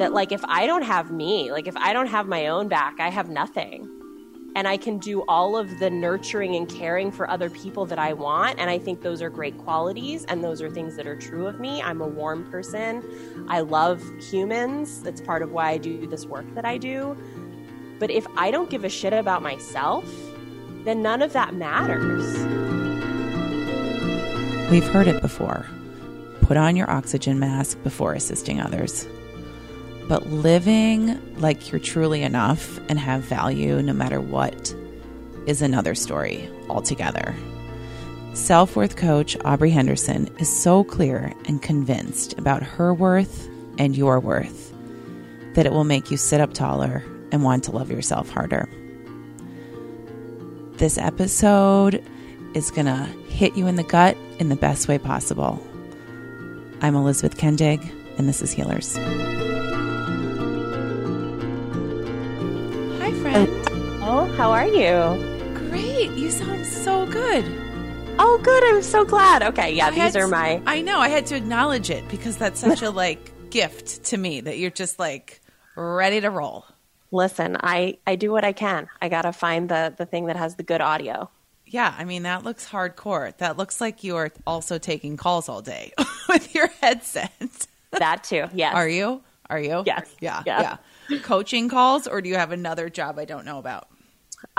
that like if I don't have me, like if I don't have my own back, I have nothing. And I can do all of the nurturing and caring for other people that I want. And I think those are great qualities and those are things that are true of me. I'm a warm person. I love humans. That's part of why I do this work that I do. But if I don't give a shit about myself, then none of that matters. We've heard it before. Put on your oxygen mask before assisting others. But living like you're truly enough and have value no matter what is another story altogether. Self worth coach Aubree Henderson is so clear and convinced about her worth and your worth that it will make you sit up taller and want to love yourself harder. This episode is going to hit you in the gut in the best way possible. I'm Elizabeth Kendig, and this is Healers. How are you? Great. You sound so good. Oh, good. I'm so glad. Okay, yeah, I these are to- my. I know. I had to acknowledge it because that's such a like gift to me that you're just like ready to roll. Listen, I I do what I can. I gotta find the the thing that has the good audio. Yeah, I mean that looks hardcore. That looks like you are also taking calls all day with your headset. That too. Yes. Are you? Are you? Yes. Yeah. Yeah. Yeah. Coaching calls, or do you have another job I don't know about?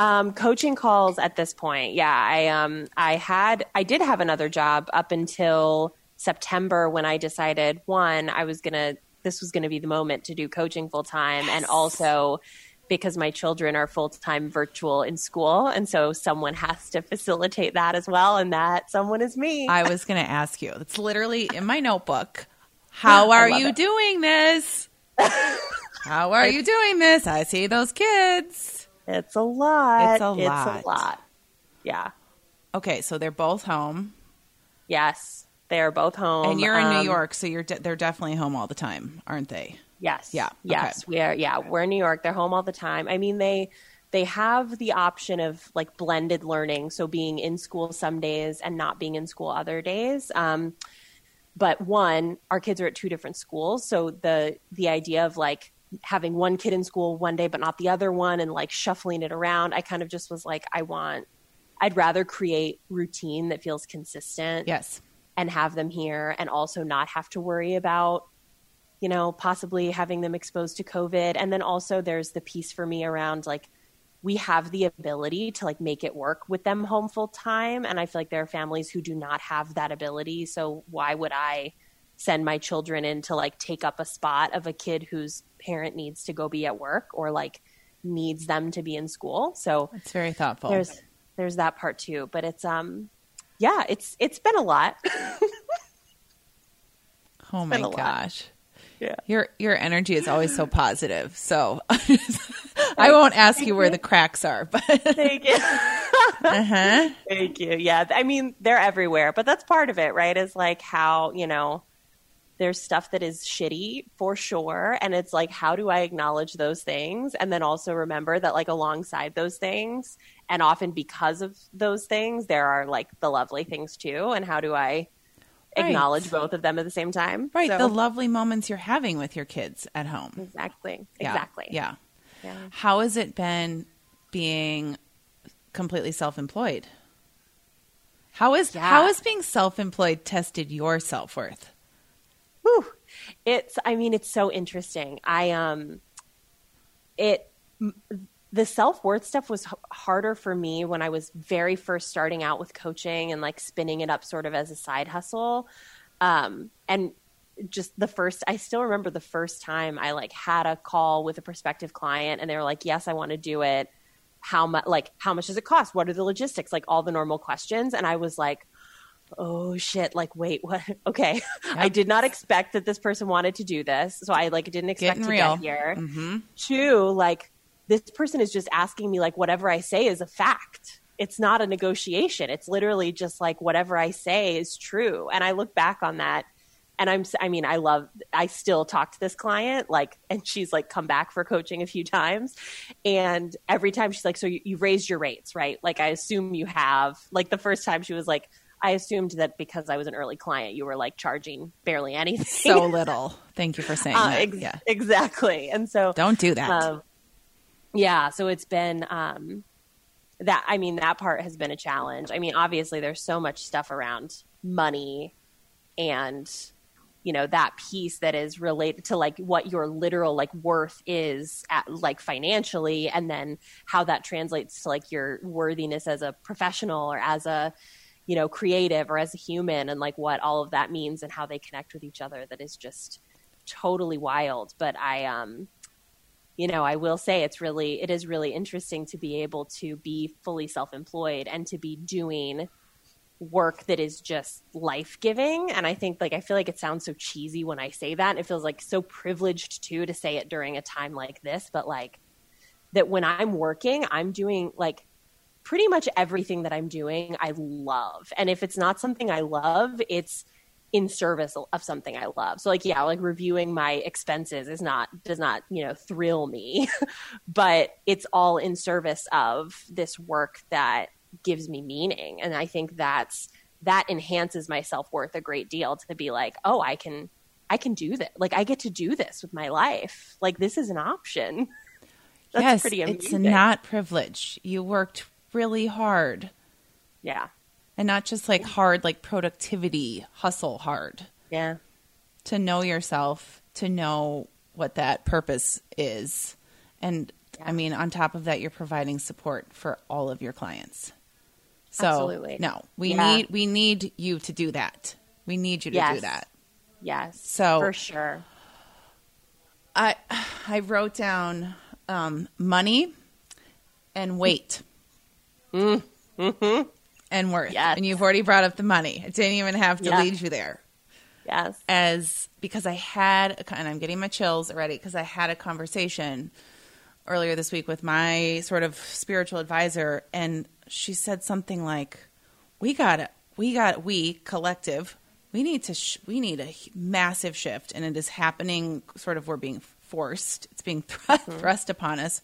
Um, coaching calls at this point. Yeah, I um I had I did have another job up until September when I decided one I was gonna this was gonna be the moment to do coaching full time, and also because my children are full time virtual in school, and so someone has to facilitate that as well, and that someone is me. I was going to ask you. It's literally in my notebook. How are you it. doing this? How are you doing this? I see those kids. It's a lot. It's a It's lot. a lot. Yeah. Okay, so they're both home, Yes. They are both home. and you're in New Um, York, so you're de- they're definitely home all the time, aren't they? Yes. Yeah, Yes. We are. Yeah. We're in New York. They're home all the time. I mean, they they have the option of like blended learning, so being in school some days and not being in school other days. Um, but one, our kids are at two different schools, so the the idea of like having one kid in school one day but not the other one and like shuffling it around, I kind of just was like, I want. I'd rather create routine that feels consistent Yes. and have them here and also not have to worry about you know possibly having them exposed to covid and then also there's the piece for me around like we have the ability to like make it work with them home full time and i feel like there are families who do not have that ability so why would i send my children in to like take up a spot of a kid whose parent needs to go be at work or like needs them to be in school so It's very thoughtful. there's there's that part too but it's um yeah it's it's been a lot oh my been a lot. gosh. Yeah. Your your energy is always so positive. So I won't ask you where the cracks are, but Thank you. uh-huh. Thank you. Yeah. I mean, they're everywhere, but that's part of it, right? Is like how, you know, there's stuff that is shitty for sure. And it's like, how do I acknowledge those things? And then also remember that, like, alongside those things, and often because of those things, there are like the lovely things too. And how do I Right. acknowledge both of them at the same time? Right, So- the lovely moments you're having with your kids at home. exactly. Yeah, Exactly. Yeah. Yeah. How has it been being completely self-employed? How is Yeah. how is being self-employed tested your self-worth? Whew. It's I mean it's so interesting. I um it the self-worth stuff was h- harder for me when I was very first starting out with coaching and like spinning it up sort of as a side hustle. Um and just the first I still remember the first time I like had a call with a prospective client and they were like, "Yes, I want to do it." How much like how much does it cost? What are the logistics? Like all the normal questions and I was like, oh shit like wait what? Okay. I did not expect that this person wanted to do this so i like didn't expect Getting to real. get here. Mm-hmm. two like this person is just asking me like whatever i say is a fact. It's not a negotiation. It's literally just like whatever i say is true. And i look back on that and i'm i mean i love i still talk to this client like and she's like come back for coaching a few times. And every time she's like so you, you've raised your rates right? Like i assume you have. Like the first time she was like I assumed that because I was an early client, you were like charging barely anything. So little. Thank you for saying uh, that. Ex- yeah, exactly. And so don't do that. Um, yeah. So it's been um, that. I mean, that part has been a challenge. I mean, obviously, there's so much stuff around money and you know that piece that is related to like what your literal like worth is at like financially and then how that translates to like your worthiness as a professional or as a you know creative or as a human and like what all of that means and how they connect with each other that is just totally wild but i um you know i will say it's really it is really interesting to be able to be fully self-employed and to be doing work that is just life giving. And I think, like, I feel like it sounds so cheesy when I say that. It feels like so privileged too to say it during a time like this. But like, that when I'm working, I'm doing like pretty much everything that I'm doing, I love. And if it's not something I love, it's in service of something I love. So like yeah, like reviewing my expenses is not does not, you know, thrill me, but it's all in service of this work that gives me meaning. And I think that's that enhances my self worth a great deal to be like, oh, I can I can do this. Like I get to do this with my life. Like this is an option. That's yes, pretty amazing. It's not privilege. You worked really hard. Yeah. And not just like hard, like productivity, hustle hard. Yeah. To know yourself, to know what that purpose is. And yeah. I mean, on top of that, you're providing support for all of your clients. So Absolutely. no, we yeah. need we need you to do that. We need you to yes. do that. Yes. So for sure. I I wrote down um, money and weight. Mm. Mm-hmm. And worth. Yes. And you've already brought up the money. It didn't even have to yes. lead you there. Yes. As because I had, a, and I'm getting my chills already because I had a conversation earlier this week with my sort of spiritual advisor, and she said something like, "We got it. We got we collective. We need to. Sh- we need a massive shift, and it is happening. Sort of, we're being forced. It's being mm-hmm. thrust upon us.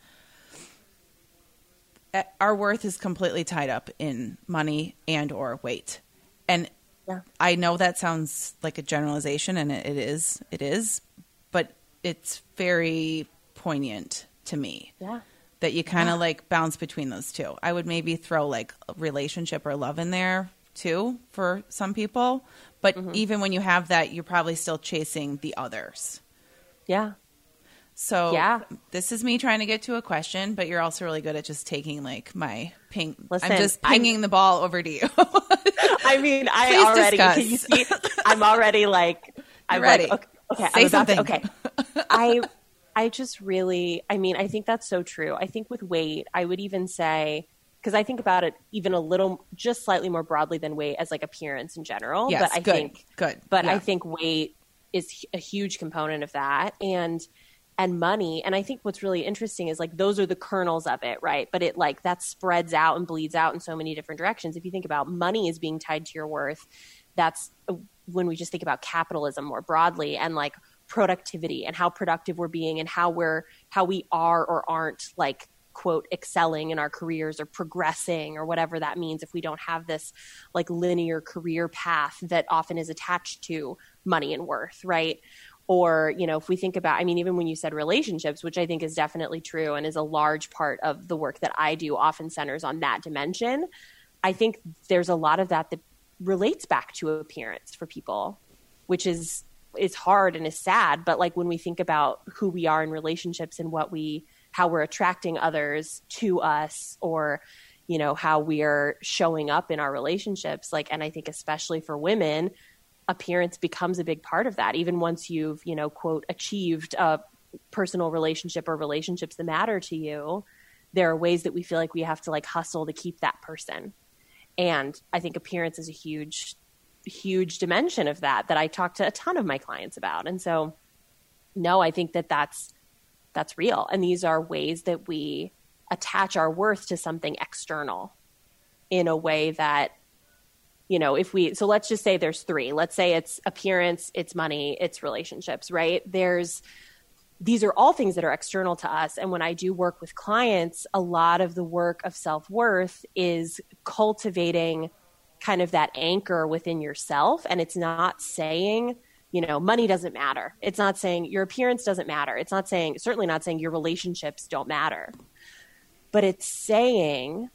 Our worth is completely tied up in money and or weight, and yeah. I know that sounds like a generalization, and it, it is. It is, but it's very poignant to me. Yeah that you kind of yeah. like bounce between those two. I would maybe throw like relationship or love in there too for some people, but mm-hmm. even when you have that, you're probably still chasing the others. Yeah. So yeah, this is me trying to get to a question, but you're also really good at just taking like my ping. Listen, I'm just pinging I'm, the ball over to you. I mean, I Please already discuss. can you see? I'm already like I'm ready. Like, okay, okay, Say something. To, okay, I I just really, I mean, I think that's so true. I think with weight, I would even say, because I think about it even a little, just slightly more broadly than weight as like appearance in general. Yes, but I good, think, good. But yeah. I think weight is a huge component of that. And, and money. And I think what's really interesting is like those are the kernels of it, right? But it like that spreads out and bleeds out in so many different directions. If you think about money as being tied to your worth, that's uh, when we just think about capitalism more broadly and like productivity and how productive we're being and how we're how we are or aren't like quote excelling in our careers or progressing or whatever that means if we don't have this like linear career path that often is attached to money and worth right or you know if we think about i mean even when you said relationships which i think is definitely true and is a large part of the work that i do often centers on that dimension i think there's a lot of that that relates back to appearance for people which is is hard and is sad. But like when we think about who we are in relationships and what we how we're attracting others to us or you know how we are showing up in our relationships like and i think especially for women appearance becomes a big part of that even once you've you know quote achieved a personal relationship or relationships that matter to you there are ways that we feel like we have to like hustle to keep that person and i think appearance is a huge huge dimension of that that I talk to a ton of my clients about. And so, no, I think that that's that's real. And these are ways that we attach our worth to something external in a way that you know if we so let's just say there's three let's say it's appearance it's money it's relationships right there's these are all things that are external to us and when i do work with clients a lot of the work of self-worth is cultivating kind of that anchor within yourself. And it's not saying, you know, money doesn't matter. It's not saying your appearance doesn't matter. It's not saying, certainly not saying your relationships don't matter. But it's saying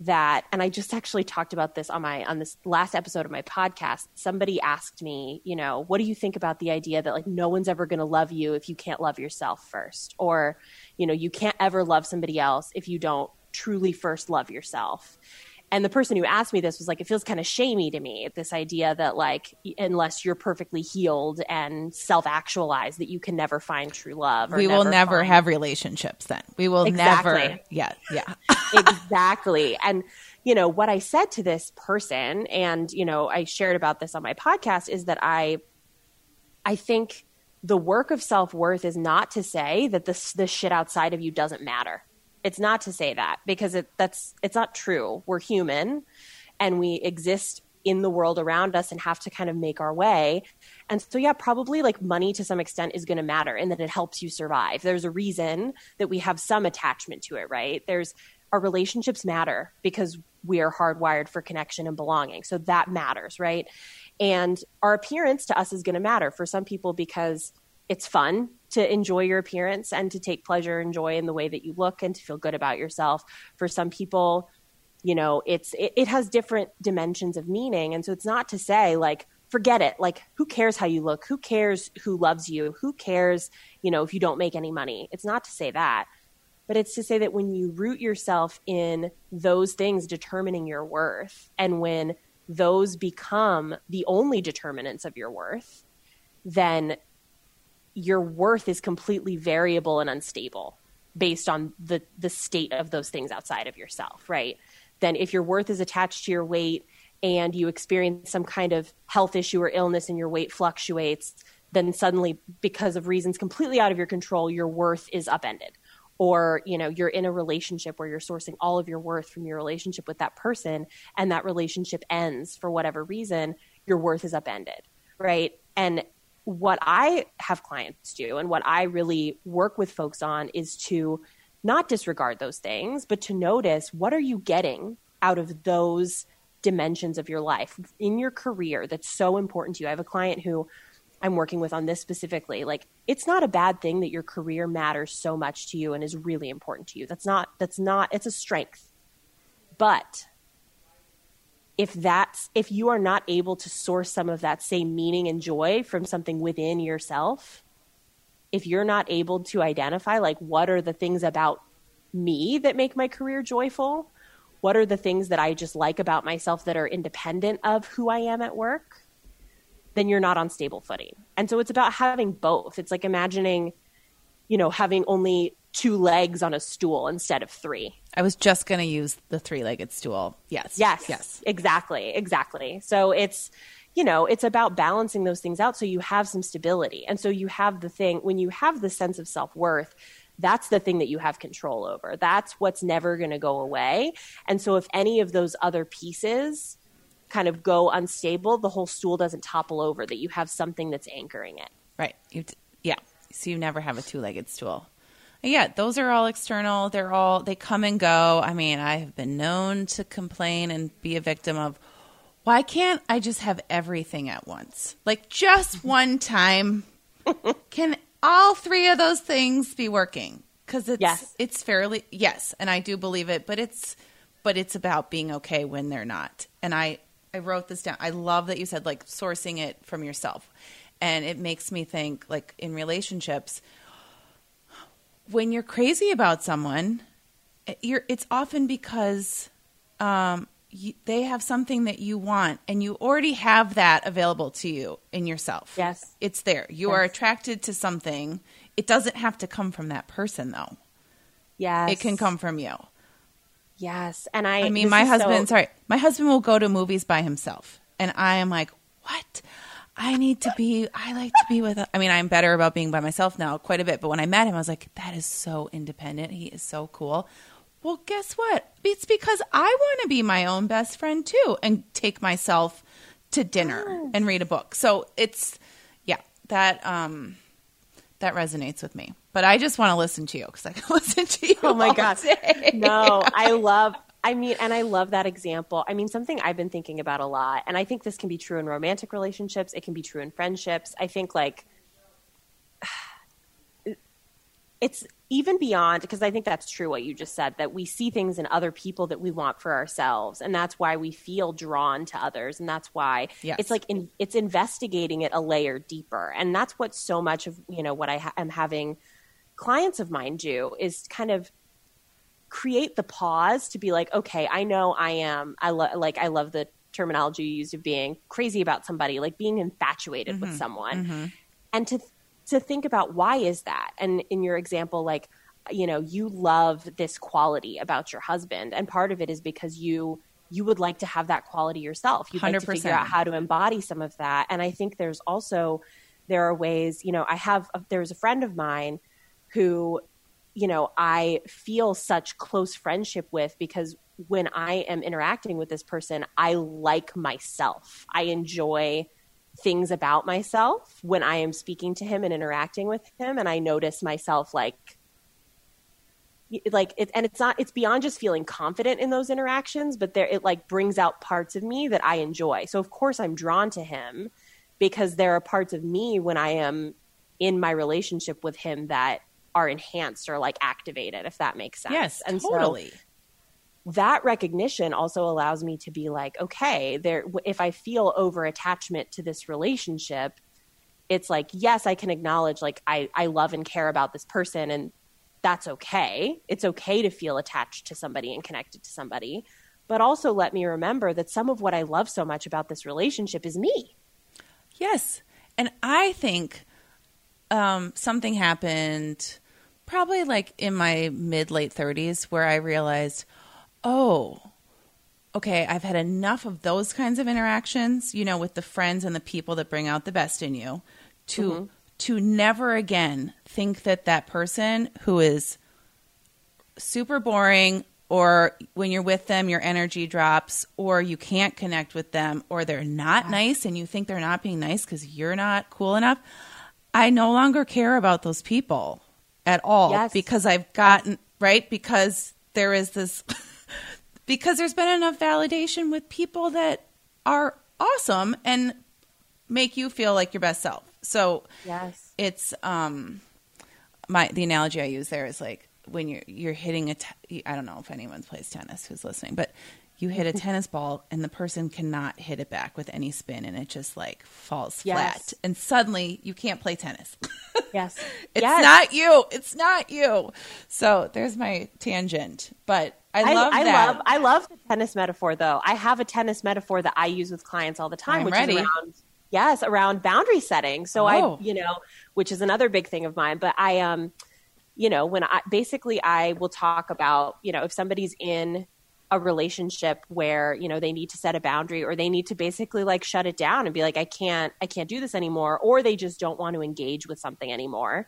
that and i just actually talked about this on my on this last episode of my podcast. Somebody asked me you know what do you think about the idea that like no one's ever going to love you if you can't love yourself first? Or you know you can't ever love somebody else if you don't truly first love yourself and the person who asked me this was like it feels kind of shamey to me this idea that like unless you're perfectly healed and self-actualized that you can never find true love we will never find... have relationships then. We will exactly. never yeah yeah. Exactly. And you know what i said to this person and you know i shared about this on my podcast is that i i think the work of self-worth is not to say that this the shit outside of you doesn't matter it's not to say that because it, that's it's not true. We're human and we exist in the world around us and have to kind of make our way. And so, yeah, probably like money to some extent is going to matter in that it helps you survive. There's a reason that we have some attachment to it, right? There's our relationships matter because we are hardwired for connection and belonging. So that matters, right? And our appearance to us is going to matter for some people because it's fun to enjoy your appearance and to take pleasure and joy in the way that you look and to feel good about yourself. For some people, you know, it's it, it has different dimensions of meaning. And so it's not to say like forget it. Like who cares how you look? Who cares who loves you? Who cares, you know, if you don't make any money? It's not to say that. But it's to say that when you root yourself in those things determining your worth and when those become the only determinants of your worth, then your worth is completely variable and unstable based on the the state of those things outside of yourself, right? Then if your worth is attached to your weight and you experience some kind of health issue or illness and your weight fluctuates, then suddenly because of reasons completely out of your control, your worth is upended. Or, you know, you're in a relationship where you're sourcing all of your worth from your relationship with that person and that relationship ends for whatever reason, your worth is upended, right? And what I have clients do and what I really work with folks on is to not disregard those things, but to notice what are you getting out of those dimensions of your life in your career that's so important to you. I have a client who I'm working with on this specifically. Like it's not a bad thing that your career matters so much to you and is really important to you. That's not that's not it's a strength. But if that's if you are not able to source some of that same meaning and joy from something within yourself if you're not able to identify like what are the things about me that make my career joyful? What are the things that i just like about myself that are independent of who i am at work? Then you're not on stable footing. And so it's about having both. It's like imagining you know having only two legs on a stool instead of three. I was just going to use the three legged stool. Yes. Yes. Yes. Exactly. Exactly. So it's, you know, it's about balancing those things out so you have some stability. And so you have the thing, when you have the sense of self worth, that's the thing that you have control over. That's what's never going to go away. And so if any of those other pieces kind of go unstable, the whole stool doesn't topple over, that you have something that's anchoring it. Right. You t- yeah. So you never have a two legged stool. Yeah, those are all external. They're all they come and go. I mean, I have been known to complain and be a victim of why can't I just have everything at once? Like just one time. Can all three of those things be working? Cuz it's yes. it's fairly yes, and I do believe it, but it's but it's about being okay when they're not. And I I wrote this down. I love that you said like sourcing it from yourself. And it makes me think like in relationships, when you're crazy about someone, you're, it's often because um, you, they have something that you want, and you already have that available to you in yourself. Yes, it's there. You yes. are attracted to something. It doesn't have to come from that person, though. Yes, it can come from you. Yes, and I. I mean, my husband. So... Sorry, my husband will go to movies by himself, and I am like, what? I need to be, I like to be with, I mean, I'm better about being by myself now quite a bit. But when I met him, I was like, that is so independent. He is so cool. Well, guess what? It's because I want to be my own best friend too and take myself to dinner yes. and read a book. So it's, yeah, that, um, that resonates with me. But I just want to listen to you because I can listen to you. Oh my god! No, I love I mean, and I love that example. I mean, something I've been thinking about a lot, and I think this can be true in romantic relationships. It can be true in friendships. I think like it's even beyond because I think that's true what you just said that we see things in other people that we want for ourselves, and that's why we feel drawn to others, and that's why Yes. it's like in, it's investigating it a layer deeper, and that's what so much of you know what I ha- am having clients of mine do is kind of create the pause to be like, okay, I know I am. I love like I love the terminology you used of being crazy about somebody, like being infatuated with mm-hmm. someone, mm-hmm. and to to think about why is that. And in your example, like you know, you love this quality about your husband, and part of it is because you you would like to have that quality yourself. You'd like to figure out how to embody some of that. And I think there's also there are ways. You know, I have uh, there's a friend of mine who you know I feel such close friendship with because when I am interacting with this person, I like myself. I enjoy things about myself when I am speaking to him and interacting with him, and I notice myself like like it and it's not it's beyond just feeling confident in those interactions but there it like brings out parts of me that i enjoy so of course i'm drawn to him because there are parts of me when i am in my relationship with him that are enhanced or like activated if that makes sense Yes, and so totally. that recognition also allows me to be like okay there if i feel over attachment to this relationship it's like yes i can acknowledge like i i love and care about this person and that's okay it's okay to feel attached to somebody and connected to somebody but also let me remember that some of what i love so much about this relationship is me Yes. And I think um, something happened probably like in my mid late 30s where I realized, oh, okay, I've had enough of those kinds of interactions, you know, with the friends and the people that bring out the best in you to to never again think that that person who is super boring or when you're with them your energy drops or you can't connect with them or they're not nice and you think they're not being nice cuz you're not cool enough I no longer care about those people at all Yes. because I've gotten right because there is this because there's been enough validation with people that are awesome and make you feel like your best self. So yes it's um my the analogy I use there is like when you're you're hitting a I don't know if anyone plays tennis who's listening, but you hit a tennis ball and the person cannot hit it back with any spin and it just like falls Yes. flat and suddenly you can't play tennis. yes it's Yes. not you. It's not you. So there's my tangent, but I love I that. love I love the tennis metaphor though. I have a tennis metaphor that I use with clients all the time, I'm which ready. is around yes, around boundary setting. So Oh. I, you know, which is another big thing of mine. But I um, you know, when I basically I will talk about, you know, if somebody's in a relationship where, you know, they need to set a boundary or they need to basically like shut it down and be like, I can't I can't do this anymore, or they just don't want to engage with something anymore.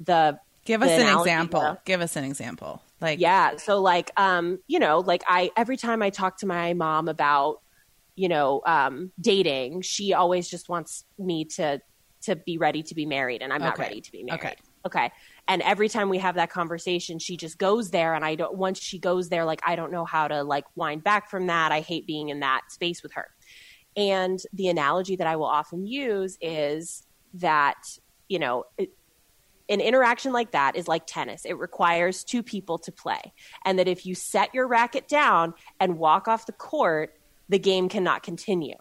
The Give the us an example. though- Give us an example. Like yeah. So like, um, you know, like I every time I talk to my mom about, you know, um, dating, she always just wants me to to be ready to be married, and I'm not ready to be married. Okay. Okay. And every time we have that conversation, she just goes there, and I don't. Once she goes there, like I don't know how to like wind back from that. I hate being in that space with her. And the analogy that I will often use is that you know. It, an interaction like that is like tennis. It requires two people to play. And that if you set your racket down and walk off the court, the game cannot continue.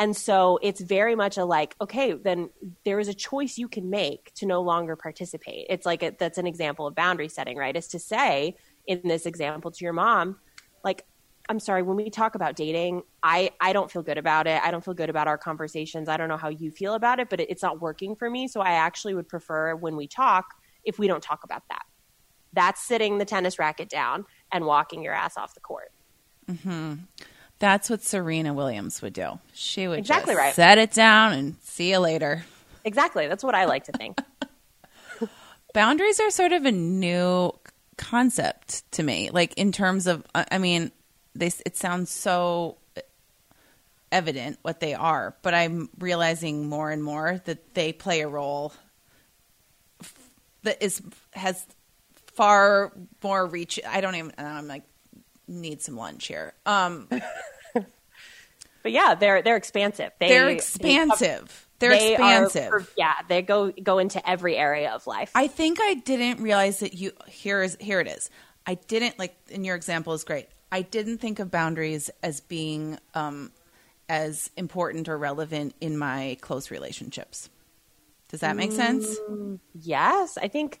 And so it's very much a like, okay, then there is a choice you can make to no longer participate. It's like a, that's an example of boundary setting, right? Is to say in this example to your mom, like, I'm sorry, when we talk about dating, I, I don't feel good about it. I don't feel good about our conversations. I don't know how you feel about it, but it, it's not working for me. So I actually would prefer when we talk if we don't talk about that. That's sitting the tennis racket down and walking your ass off the court. Mm-hmm. That's what Serena Williams would do. She would Exactly just right. set it down and see you later. Exactly. That's what I like to think. Boundaries are sort of a new concept to me. Like in terms of, I I mean, they it sounds so evident what they are, but I'm realizing more and more that they play a role that is has far more reach. I don't even. I'm like need some lunch here. Um, but yeah, they're they're expansive. They, they're expansive. They, are they expansive. Are, yeah, they go go into every area of life. I think I didn't realize that you here is here it is. I didn't like in your example is great. I didn't think of boundaries as being um, as important or relevant in my close relationships. Does that make sense? Mm, yes, I think.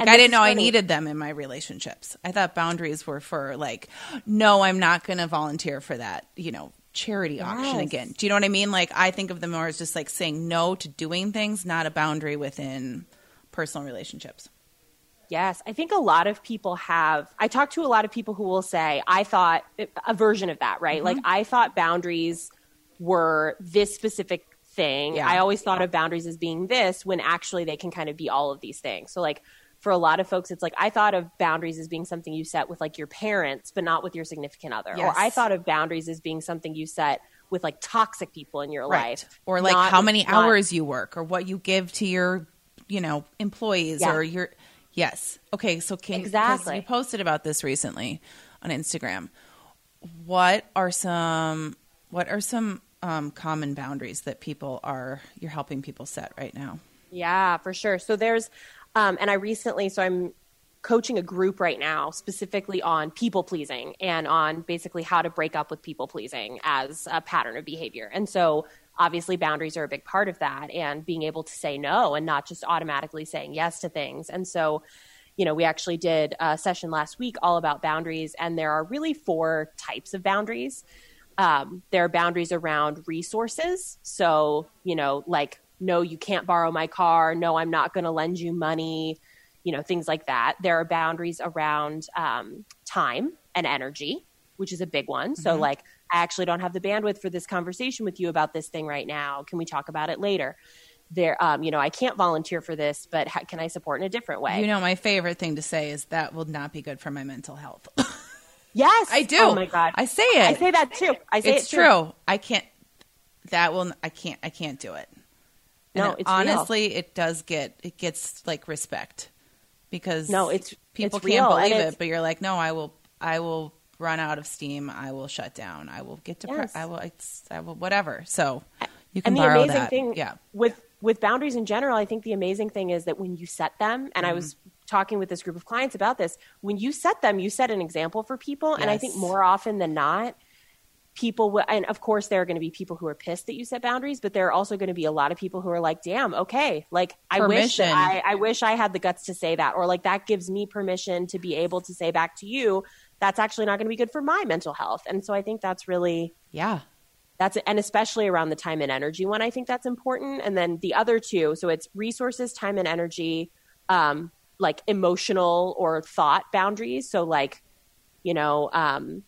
Like I didn't know I needed them in my relationships. I thought boundaries were for like, no, I'm not going to volunteer for that. You know, charity yes. auction again. Do you know what I mean? Like I think of them more as just like saying no to doing things, not a boundary within personal relationships. Yes, I think a lot of people have. I talk to a lot of people who will say, I thought a version of that, right? Mm-hmm. Like I thought boundaries were this specific thing. Yeah. I always thought of boundaries as being this when actually they can kind of be all of these things. So like for a lot of folks, it's like I thought of boundaries as being something you set with like your parents, but not with your significant other. Yes. Or I thought of boundaries as being something you set with like toxic people in your right. life. Or like how many not, hours you work or what you give to your, you know, employees yeah. or your Yes. Okay, so can exactly. you posted about this recently on Instagram. What are some what are some um, common boundaries that people are you're helping people set right now? Yeah, for sure. So there's um, and I recently, so I'm coaching a group right now specifically on people pleasing and on basically how to break up with people pleasing as a pattern of behavior. And so obviously boundaries are a big part of that and being able to say no and not just automatically saying yes to things. And so, you know, we actually did a session last week all about boundaries, and there are really four types of boundaries. Um, there are boundaries around resources. So, you know, like no, you can't borrow my car. No, I'm not going to lend you money. You know, things like that. There are boundaries around um, time and energy, which is a big one. Mm-hmm. So, like, I actually don't have the bandwidth for this conversation with you about this thing right now. Can we talk about it later? There, um, you know, I can't volunteer for this, but how, can I support in a different way? You know, my favorite thing to say is that will not be good for my mental health. yes, I do. Oh my god, I say it. I say that too. I say it's it true. I can't. That will. I can't. I can't do it no, it, honestly, real. it does get it gets like respect because no, it's people it's can't real, believe it, but you're like, no, I will, I will run out of steam. I will shut down. I will get depressed. Yes. I will, I will, whatever. So you can and the amazing that. thing, yeah, with with boundaries in general, I think the amazing thing is that when you set them, and mm-hmm. I was talking with this group of clients about this, when you set them, you set an example for people, yes. and I think more often than not people will, and of course there are going to be people who are pissed that you set boundaries but there are also going to be a lot of people who are like damn okay like i wish I, I wish i had the guts to say that or like that gives me permission to be able to say back to you that's actually not going to be good for my mental health. And so i think that's really yeah. That's and especially around the time and energy one i think that's important. And then the other two so it's resources time and energy um like emotional or thought boundaries. So like you know um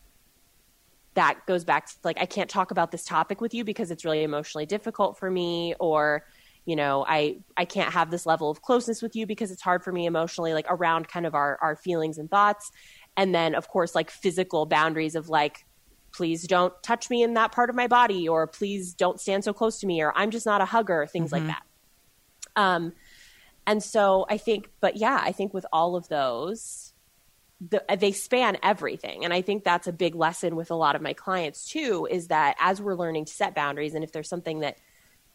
that goes back to like I can't talk about this topic with you because it's really emotionally difficult for me or you know I I can't have this level of closeness with you because it's hard for me emotionally like around kind of our our feelings and thoughts and then of course like physical boundaries of like please don't touch me in that part of my body or please don't stand so close to me or I'm just not a hugger things mm-hmm. like that um and so I think but yeah I think with all of those the, they span everything. And i think that's a big lesson with a lot of my clients too is that as we're learning to set boundaries and if there's something that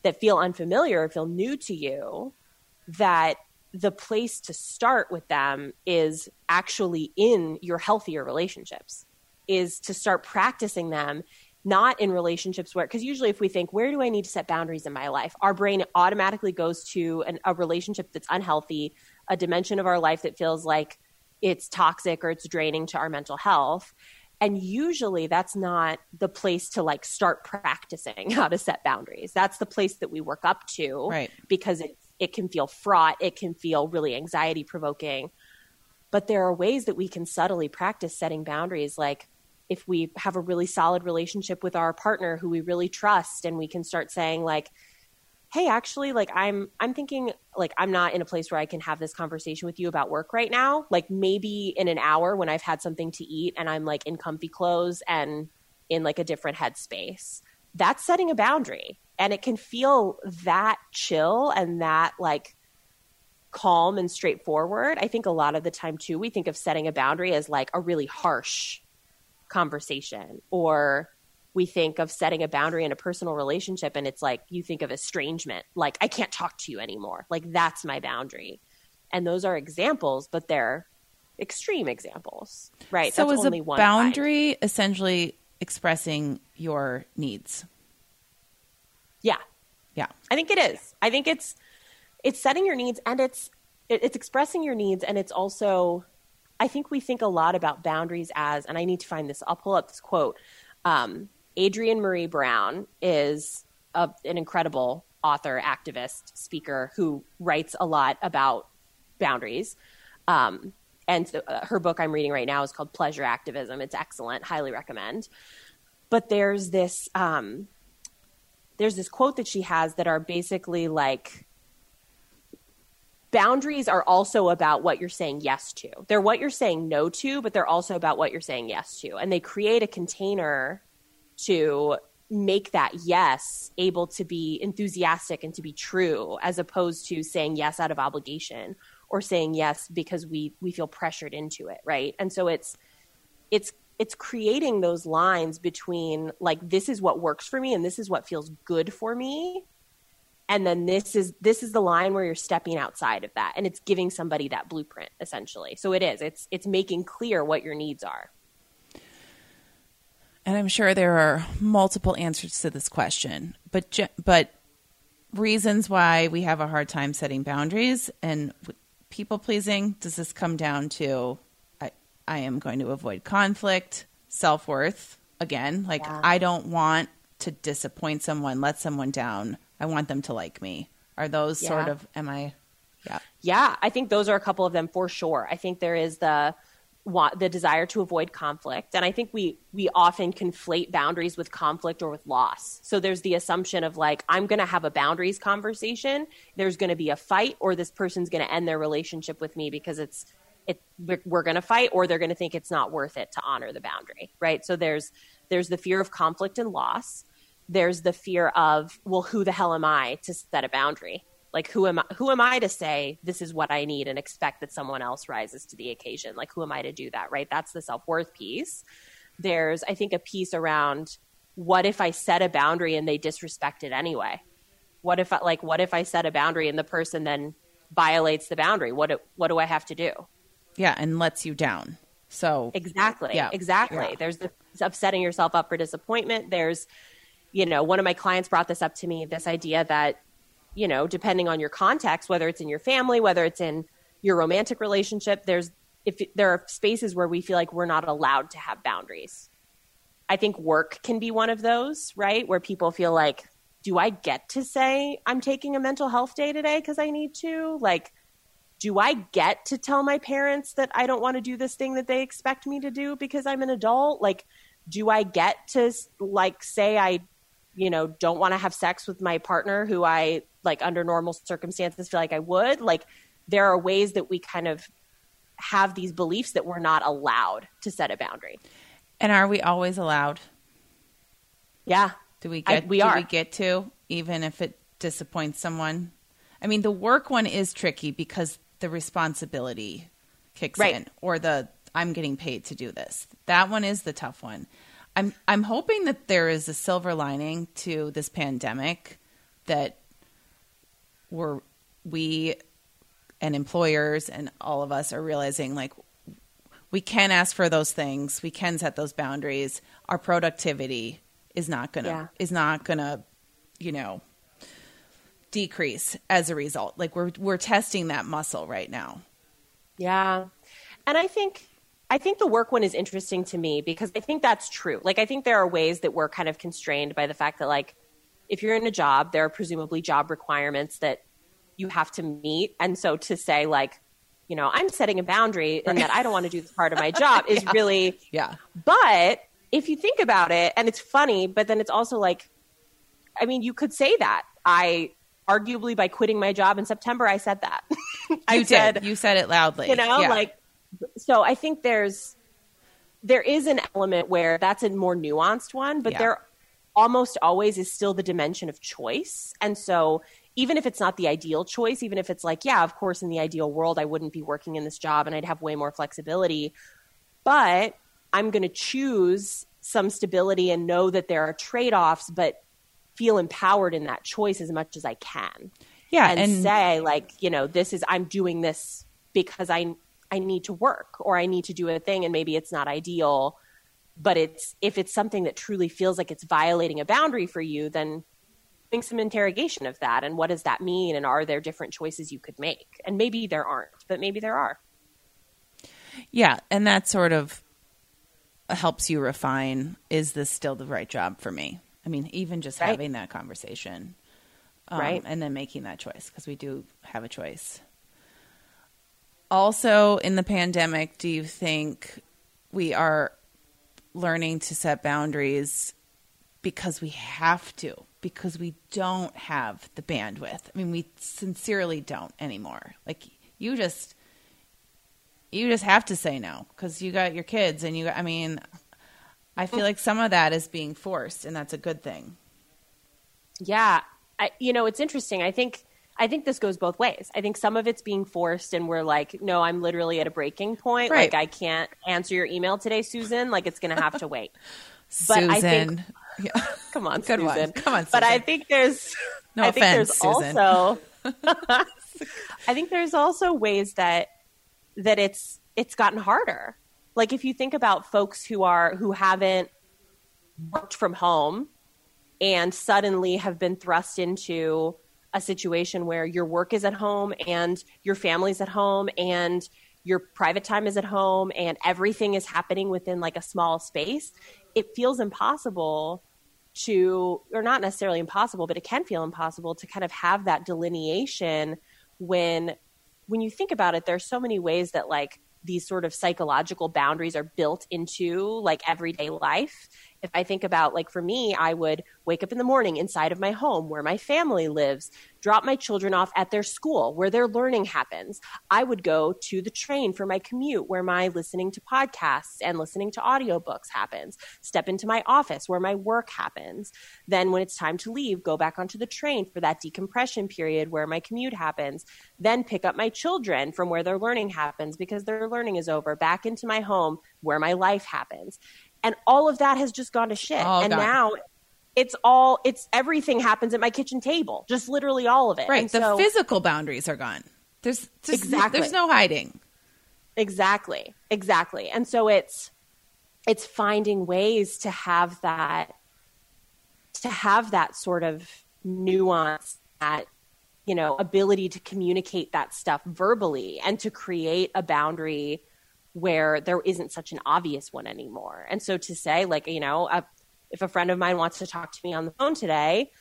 that feel unfamiliar or feel new to you that the place to start with them is actually in your healthier relationships is to start practicing them not in relationships where because usually if we think where do i need to set boundaries in my life? Our brain automatically goes to an, a relationship that's unhealthy a dimension of our life that feels like it's toxic or it's draining to our mental health. And usually that's not the place to like start practicing how to set boundaries. That's the place that we work up to right. because it it can feel fraught. It can feel really anxiety provoking. But there are ways that we can subtly practice setting boundaries. Like if we have a really solid relationship with our partner who we really trust and we can start saying like hey actually like i'm i'm thinking like i'm not in a place where i can have this conversation with you about work right now. Like maybe in an hour when i've had something to eat and i'm like in comfy clothes and in like a different headspace. That's setting a boundary. And it can feel that chill and that like calm and straightforward. I think a lot of the time too we think of setting a boundary as like a really harsh conversation or we think of setting a boundary in a personal relationship and it's like you think of estrangement like i can't talk to you anymore. Like that's my boundary. And those are examples but they're extreme examples right? So that's is only a one boundary essentially expressing your needs? Yeah. Yeah. I think it is. I think it's it's setting your needs and it's it, it's expressing your needs and it's also i think we think a lot about boundaries as and i need to find this i'll pull up this quote um, adrienne maree brown is a, an incredible author activist speaker who writes a lot about boundaries um, and so, uh, her book i'm reading right now is called pleasure activism it's excellent highly recommend but there's this um, there's this quote that she has that are basically like boundaries are also about what you're saying yes to. They're what you're saying no to, but they're also about what you're saying yes to. And they create a container to make that yes able to be enthusiastic and to be true as opposed to saying yes out of obligation or saying yes because we we feel pressured into it, right? And so it's it's it's creating those lines between like this is what works for me and this is what feels good for me. And then this is this is the line where you're stepping outside of that. And it's giving somebody that blueprint essentially. So it is. It's it's making clear what your needs are and i'm sure there are multiple answers to this question but but reasons why we have a hard time setting boundaries and people pleasing does this come down to i i am going to avoid conflict self-worth again like yeah. i don't want to disappoint someone let someone down I want them to like me. Are those yeah. sort of am I yeah. Yeah, I think those are a couple of them for sure. I think there is the want the desire to avoid conflict and i think we we often conflate boundaries with conflict or with loss. So there's the assumption of like i'm going to have a boundaries conversation there's going to be a fight or this person's going to end their relationship with me because it's it we're going to fight or they're going to think it's not worth it to honor the boundary right? So there's there's the fear of conflict and loss. There's the fear of well who the hell am i to set a boundary like who am I, who am I to say this is what I need and expect that someone else rises to the occasion? Like who am I to do that, right? That's the self-worth piece. There's I think a piece around what if I set a boundary and they disrespect it anyway? What if I, like what if I set a boundary and the person then violates the boundary? What do, what do I have to do? Yeah, and lets you down. So Exactly. Yeah. Exactly. Yeah. There's the of setting yourself up for disappointment. There's you know, one of my clients brought this up to me this idea that, you know, depending on your context, whether it's in your family, whether it's in your romantic relationship, there's if there are spaces where we feel like we're not allowed to have boundaries. I think work can be one of those, right? Where people feel like, do I get to say I'm taking a mental health day today because I need to? Like, do I get to tell my parents that I don't want to do this thing that they expect me to do because I'm an adult? Like, do I get to like say I you know, don't want to have sex with my partner who I like under normal circumstances feel like I would. Like there are ways that we kind of have these beliefs that we're not allowed to set a boundary. And are we always allowed? Yeah. Do we get I, we do are. we get to even if it disappoints someone? I mean, the work one is tricky because the responsibility kicks right. in or the I'm getting paid to do this. That one is the tough one. I'm I'm hoping that there is a silver lining to this pandemic that we're we and employers and all of us are realizing like we can ask for those things, we can set those boundaries. Our productivity is not gonna yeah. is not gonna, you know, decrease as a result. Like we're we're testing that muscle right now. Yeah. And I think I think the work one is interesting to me because I think that's true. Like, I think there are ways that we're kind of constrained by the fact that, like, if you're in a job, there are presumably job requirements that you have to meet. And so to say, like, you know, I'm setting a boundary and that I don't want to do this part of my job is yeah. really, yeah. But if you think about it, and it's funny, but then it's also like, I mean, you could say that. I arguably by quitting my job in September, I said that. I you said, did. You said it loudly. You know, yeah. like so I think there's there is an element where that's a more nuanced one, but yeah. there almost always is still the dimension of choice. And so even if it's not the ideal choice, even if it's like, yeah, of course, in the ideal world, I wouldn't be working in this job and I'd have way more flexibility. But I'm going to choose some stability and know that there are trade offs, but feel empowered in that choice as much as I can. Yeah. And, And, say, like, you know, this is, I'm doing this because I, I need to work or I need to do a thing and maybe it's not ideal. But it's, if it's something that truly feels like it's violating a boundary for you, then doing some interrogation of that and what does that mean and are there different choices you could make and maybe there aren't but maybe there are yeah. And that sort of helps you refine is this still the right job for me? I mean, even just Right. having that conversation. Um, Right. And then making that choice because we do have a choice. Also, in the pandemic, do you think we are learning to set boundaries because we have to, because we don't have the bandwidth? I mean, we sincerely don't anymore. Like, you just you just have to say no because you got your kids and you i mean i feel like some of that is being forced and that's a good thing yeah I, you know it's interesting i think i think this goes both ways i think some of it's being forced and we're like no i'm literally at a breaking point Right. like i can't answer your email today susan like it's gonna have to wait But susan I think- yeah. come on Good one. susan Come on, but i think there's No i think offense, there's Susan. also i think there's also ways that that it's it's gotten harder like if you think about folks who are who haven't worked from home and suddenly have been thrust into a situation where your work is at home and your family's at home and your private time is at home and everything is happening within like a small space it feels impossible to or not necessarily impossible but it can feel impossible to kind of have that delineation when when you think about it there's so many ways that like these sort of psychological boundaries are built into like everyday life if I think about, like, for me, I would wake up in the morning inside of my home where my family lives, drop my children off at their school where their learning happens. I would go to the train for my commute where my listening to podcasts and listening to audiobooks happens, step into my office where my work happens. Then, when it's time to leave, go back onto the train for that decompression period where my commute happens. Then pick up my children from where their learning happens because their learning is over, back into my home where my life happens and all of that has just gone to shit. All and gone. now it's all it's everything happens at my kitchen table just literally all of it. Right. And the so- physical boundaries are gone. There's just, Exactly. there's no hiding. Exactly. Exactly. And so it's it's finding ways to have that to have that sort of nuance that you know ability to communicate that stuff verbally and to create a boundary where there isn't such an obvious one anymore. And so to say like you know a, if a friend of mine wants to talk to me on the phone today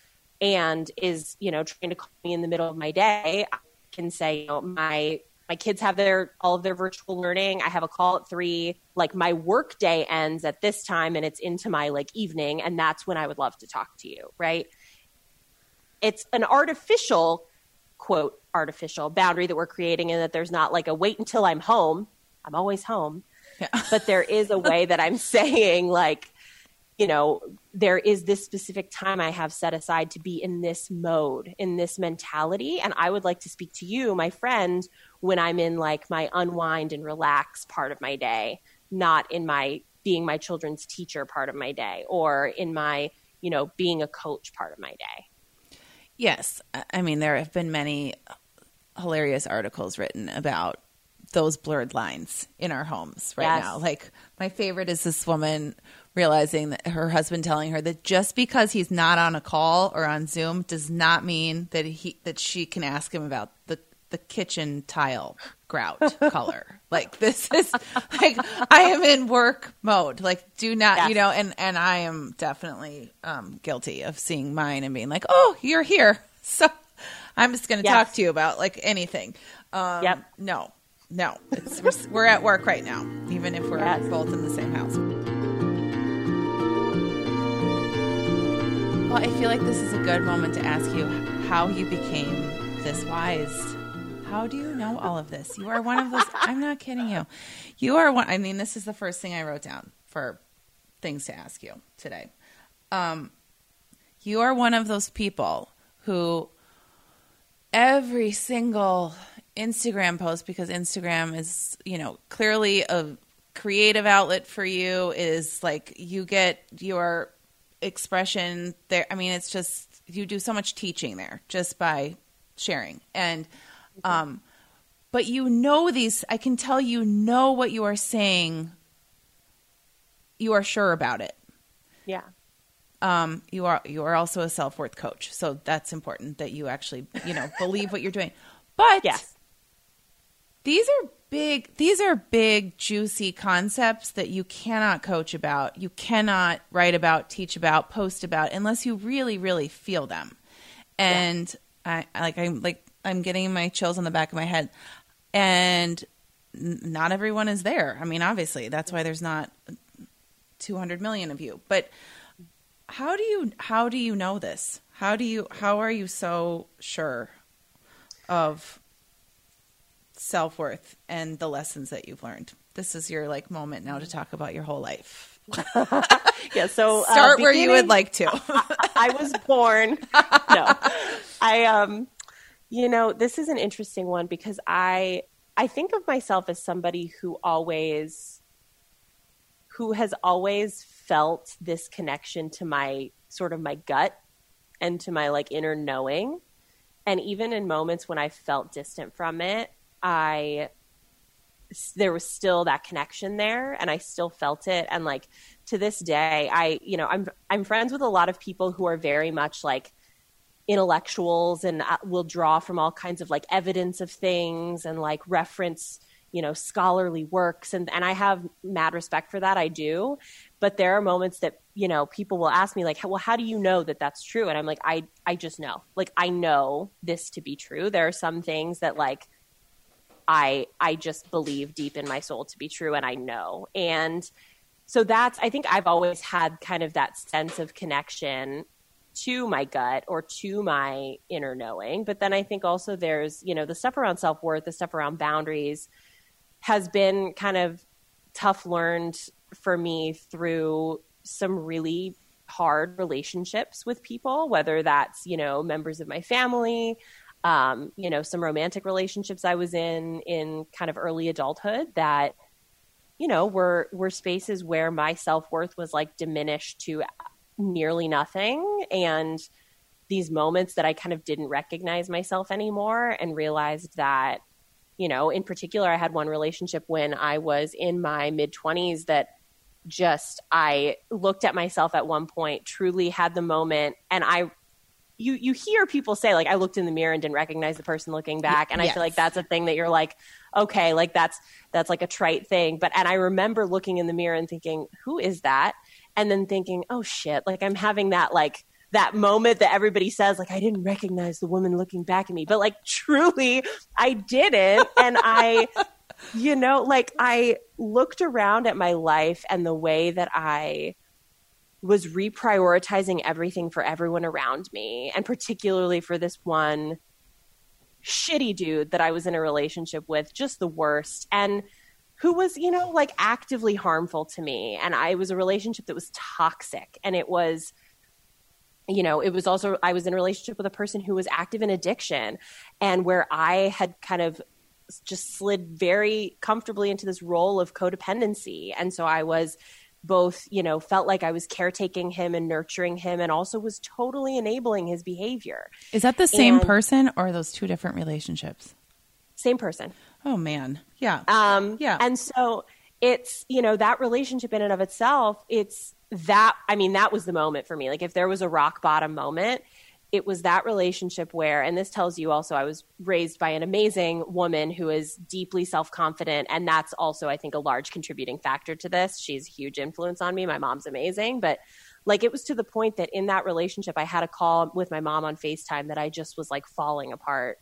and is you know trying to call me in the middle of my day i can say you know my my kids have their all of their virtual learning. I have a call at three. Like my work day ends at this time and it's into my like evening. And that's when i would love to talk to you right? It's an artificial quote artificial boundary that we're creating and that there's not like a wait until i'm home i'm always home yeah but there is a way that I'm saying, like, you know, there is this specific time I have set aside to be in this mode, in this mentality. And I would like to speak to you, my friend, when I'm in like my unwind and relax part of my day, not in my being my children's teacher part of my day or in my, you know, being a coach part of my day. Yes. I- I mean, there have been many hilarious articles written about those blurred lines in our homes right Yes. now. Like, my favorite is this woman realizing that her husband telling her that just because he's not on a call or on Zoom does not mean that he that she can ask him about the the kitchen tile grout color. Like this is like I am in work mode. Like do not, Yes. you know, and and I am definitely um guilty of seeing mine and being like, "Oh, you're here." So I'm just going to Yes. talk to you about like anything. Um Yep. no. No. It's we're, we're at work right now, even if we're Yes. both in the same house. Well, I feel like this is a good moment to ask you how you became this wise. How do you know all of this? You are one of those. I'm not kidding you. You are one. I mean, this is the first thing I wrote down for things to ask you today. Um, you are one of those people who every single Instagram post, because Instagram is, you know, clearly a creative outlet for you is like you get your expression there. I mean, it's just you do so much teaching there just by sharing. And um but you know these I can tell you know what you are saying. You are sure about it. Yeah. Um you are you are also a self-worth coach. So that's important that you actually, you know, believe what you're doing. But Yes. These are big these are big juicy concepts that you cannot coach about you cannot write about teach about post about unless you really really feel them. And I, I like i'm like i'm getting my chills on the back of my head. And n- not everyone is there. I mean obviously that's why there's not 200 million of you. But how do you how do you know this? How do you how are you so sure of self-worth and the lessons that you've learned this is your like moment now to talk about your whole life Yeah. So uh, start where you would like to I was born. no, I um, you know, this is an interesting one because I I think of myself as somebody who always who has always felt this connection to my sort of my gut and to my like inner knowing. And even in moments when I felt distant from it, I there was still that connection there and I still felt it and like to this day I you know I'm I'm friends with a lot of people who are very much like intellectuals and uh, will draw from all kinds of like evidence of things and like reference you know scholarly works and and I have mad respect for that I do but there are moments that you know people will ask me like well how do you know that that's true? And I'm like I I just know. Like I know this to be true. There are some things that like I I just believe deep in my soul to be true and I know. And so that's I think I've always had kind of that sense of connection to my gut or to my inner knowing. But then I think also there's, you know, the stuff around self-worth, the stuff around boundaries has been kind of tough learned for me through some really hard relationships with people, whether that's, you know, members of my family, um, you know, some romantic relationships I was in in kind of early adulthood that, you know, were were spaces where my self worth was like diminished to nearly nothing, and these moments that I kind of didn't recognize myself anymore, and realized that, you know, in particular, I had one relationship when I was in my mid twenties that just I looked at myself at one point, truly had the moment, and I you you hear people say like I looked in the mirror and didn't recognize the person looking back and I feel like that's a thing that you're like okay like that's that's like a trite thing. But and I remember looking in the mirror and thinking who is that? And then thinking oh shit like I'm having that like that moment that everybody says like I didn't recognize the woman looking back at me. But like truly I didn't. And I you know like I looked around at my life and the way that I was reprioritizing everything for everyone around me and particularly for this one shitty dude that I was in a relationship with, just the worst. And who was, you know, like actively harmful to me. And I was a relationship that was toxic. And it was, you know, it was also, I was in a relationship with a person who was active in addiction and where I had kind of just slid very comfortably into this role of codependency. And so I was both, you know, felt like I was caretaking him and nurturing him and also was totally enabling his behavior. is that the same And- person or those two different relationships Same person. oh man yeah Um, Yeah. And so it's, you know, that relationship in and of itself, it's that, I mean, that was the moment for me. Like if there was a rock bottom moment, it was that relationship where, and this tells you also, I was raised by an amazing woman who is deeply self confident. And that's also, I think, a large contributing factor to this. She's a huge influence on me. My mom's amazing. But like it was to the point that in that relationship, I had a call with my mom on FaceTime that I just was like falling apart.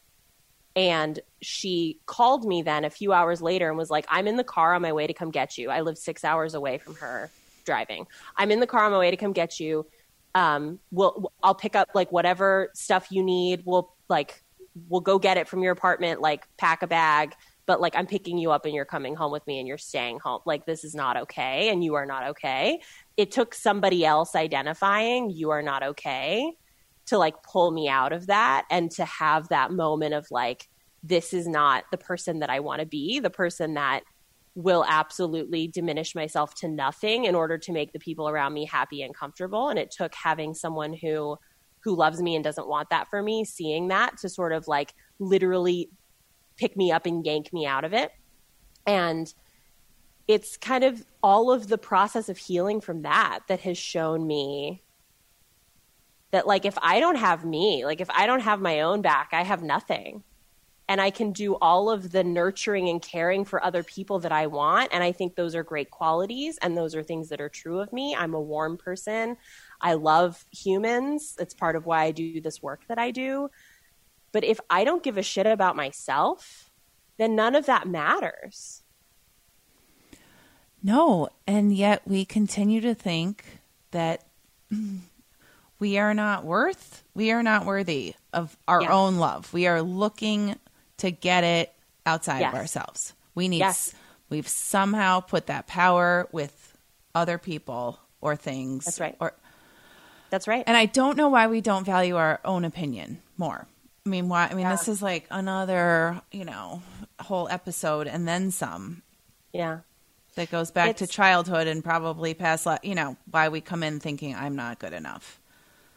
And she called me then a few hours later and was like, I'm in the car on my way to come get you. I live six hours away from her driving. I'm in the car on my way to come get you. Um, we'll, I'll pick up like whatever stuff you need. We'll like, we'll go get it from your apartment, like pack a bag. But like, I'm picking you up and you're coming home with me and you're staying home. Like, this is not okay. And you are not okay. It took somebody else identifying you are not okay to like pull me out of that and to have that moment of like this is not the person that I want to be, the person that will absolutely diminish myself to nothing in order to make the people around me happy and comfortable and it took having someone who who loves me and doesn't want that for me seeing that to sort of like literally pick me up and yank me out of it and it's kind of all of the process of healing from that that has shown me that like if I don't have me, like if I don't have my own back, I have nothing. And I can do all of the nurturing and caring for other people that I want. And I think those are great qualities and those are things that are true of me. I'm a warm person. I love humans. It's part of why I do this work that I do. But if I don't give a shit about myself, then none of that matters. No, and yet we continue to think that we are not worth, we are not worthy of our yeah. own love. We are looking to get it outside yes. of ourselves. We need, yes. we've somehow put that power with other people or things. That's right. Or, that's right. And I don't know why we don't value our own opinion more. I mean, why? I mean, yeah. this is like another, you know, whole episode and then some. Yeah. That goes back it's, to childhood and probably past, you know, why we come in thinking I'm not good enough.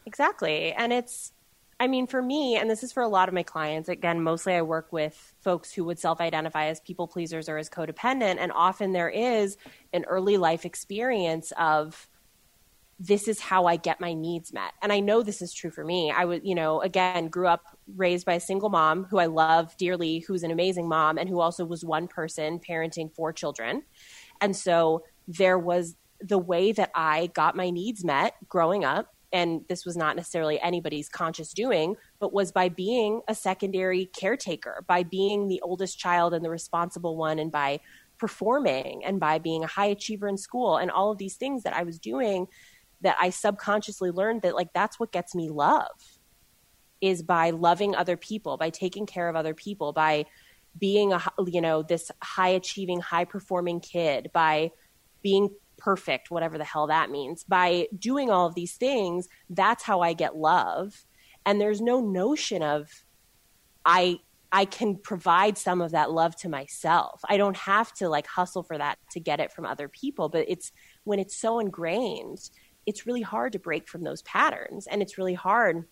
Exactly. And it's, I mean, for me, and this is for a lot of my clients, again, mostly I work with folks who would self identify as people pleasers or as codependent. And often there is an early life experience of, this is how I get my needs met. And I know this is true for me. I was, you know, again, grew up raised by a single mom who I love dearly, who's an amazing mom, and who also was one person parenting four children. And so there was the way that I got my needs met growing up and this was not necessarily anybody's conscious doing, but was by being a secondary caretaker, by being the oldest child and the responsible one, and by performing and by being a high achiever in school and all of these things that I was doing that I subconsciously learned that like that's what gets me love is by loving other people, by taking care of other people, by being a you know this high achieving, high performing kid, by being perfect, whatever the hell that means. By doing all of these things, that's how I get love. And there's no notion of I I can provide some of that love to myself. I don't have to like hustle for that to get it from other people, but it's when it's so ingrained, it's really hard to break from those patterns and it's really hard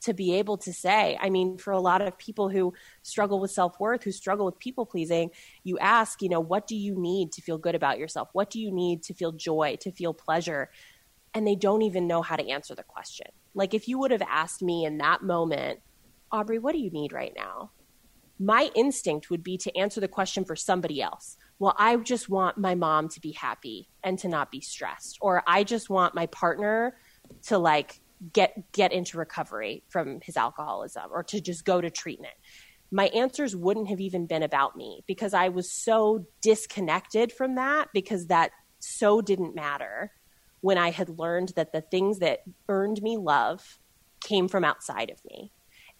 to be able to say. I mean, for a lot of people who struggle with self worth, who struggle with people pleasing, you ask, you know, what do you need to feel good about yourself? What do you need to feel joy, to feel pleasure? And they don't even know how to answer the question. Like, if you would have asked me in that moment, Aubree, what do you need right now? My instinct would be to answer the question for somebody else. Well, I just want my mom to be happy and to not be stressed. Or I just want my partner to like get get into recovery from his alcoholism or to just go to treatment. My answers wouldn't have even been about me because i was so disconnected from that because that so didn't matter when i had learned that the things that earned me love came from outside of me.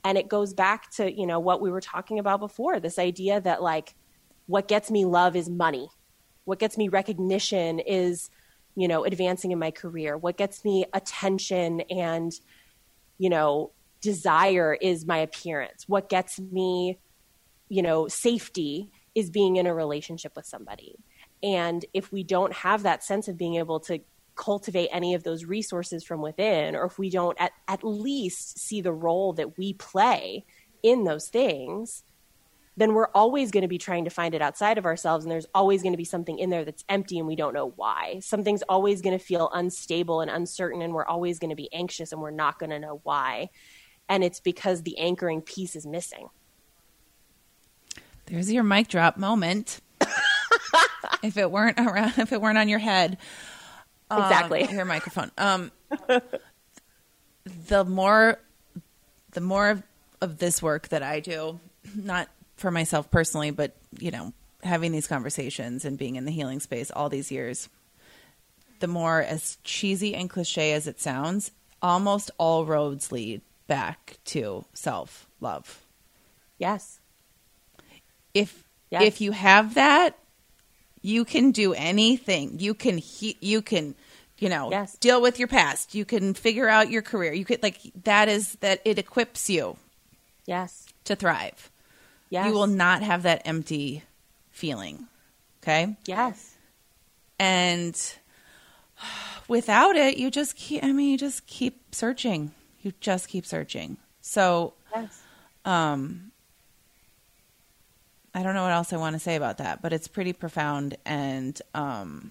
And it goes back to you know what we were talking about before this idea that like what gets me love is money. What gets me recognition is you know, advancing in my career. What gets me attention and, you know, desire is my appearance. What gets me, you know, safety is being in a relationship with somebody. And if we don't have that sense of being able to cultivate any of those resources from within, or if we don't at, at least see the role that we play in those things, then we're always going to be trying to find it outside of ourselves. And there's always going to be something in there that's empty and we don't know why. Something's always going to feel unstable and uncertain, and we're always going to be anxious and we're not going to know why. And it's because the anchoring piece is missing. There's your mic drop moment. if it weren't around, if it weren't on your head, exactly. Um, your microphone. Um, the more, the more of, of this work that I do, not for myself personally, but you know, having these conversations and being in the healing space all these years, the more as cheesy and cliche as it sounds, almost all roads lead back to self love. Yes. If yes. if you have that, you can do anything. You can he- you can you know yes. deal with your past. You can figure out your career. You could like that is that it equips you. Yes. To thrive. Yes. You will not have that empty feeling. Okay. Yes. And without it, you just keep, I mean, you just keep searching. You just keep searching. So, Yes. um, I don't know what else I want to say about that, but it's pretty profound. And, um,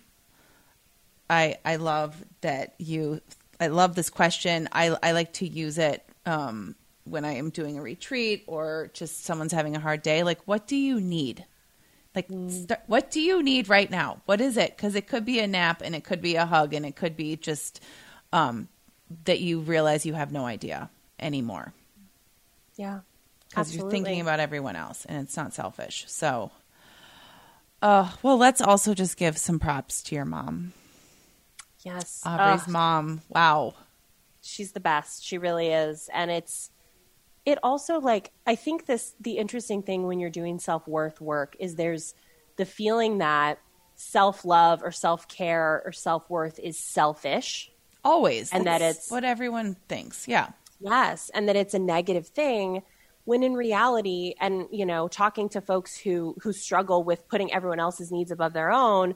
I, I love that you, I love this question. I, I like to use it, um, when I am doing a retreat or just someone's having a hard day. Like, what do you need? Like, st- what do you need right now? What is it? Because it could be a nap and it could be a hug and it could be just um, that you realize you have no idea anymore Yeah. because you're thinking about everyone else and it's not selfish. So, uh, well, let's also just give some props to your mom, Yes. Aubree's Ugh. mom. Wow. she's the best she really is and it's it also like i think this the interesting thing when you're doing self-worth work is there's the feeling that self-love or self-care or self-worth is selfish Always. And that it's- what everyone thinks. Yeah. yes and that it's a negative thing when in reality and you know talking to folks who who struggle with putting everyone else's needs above their own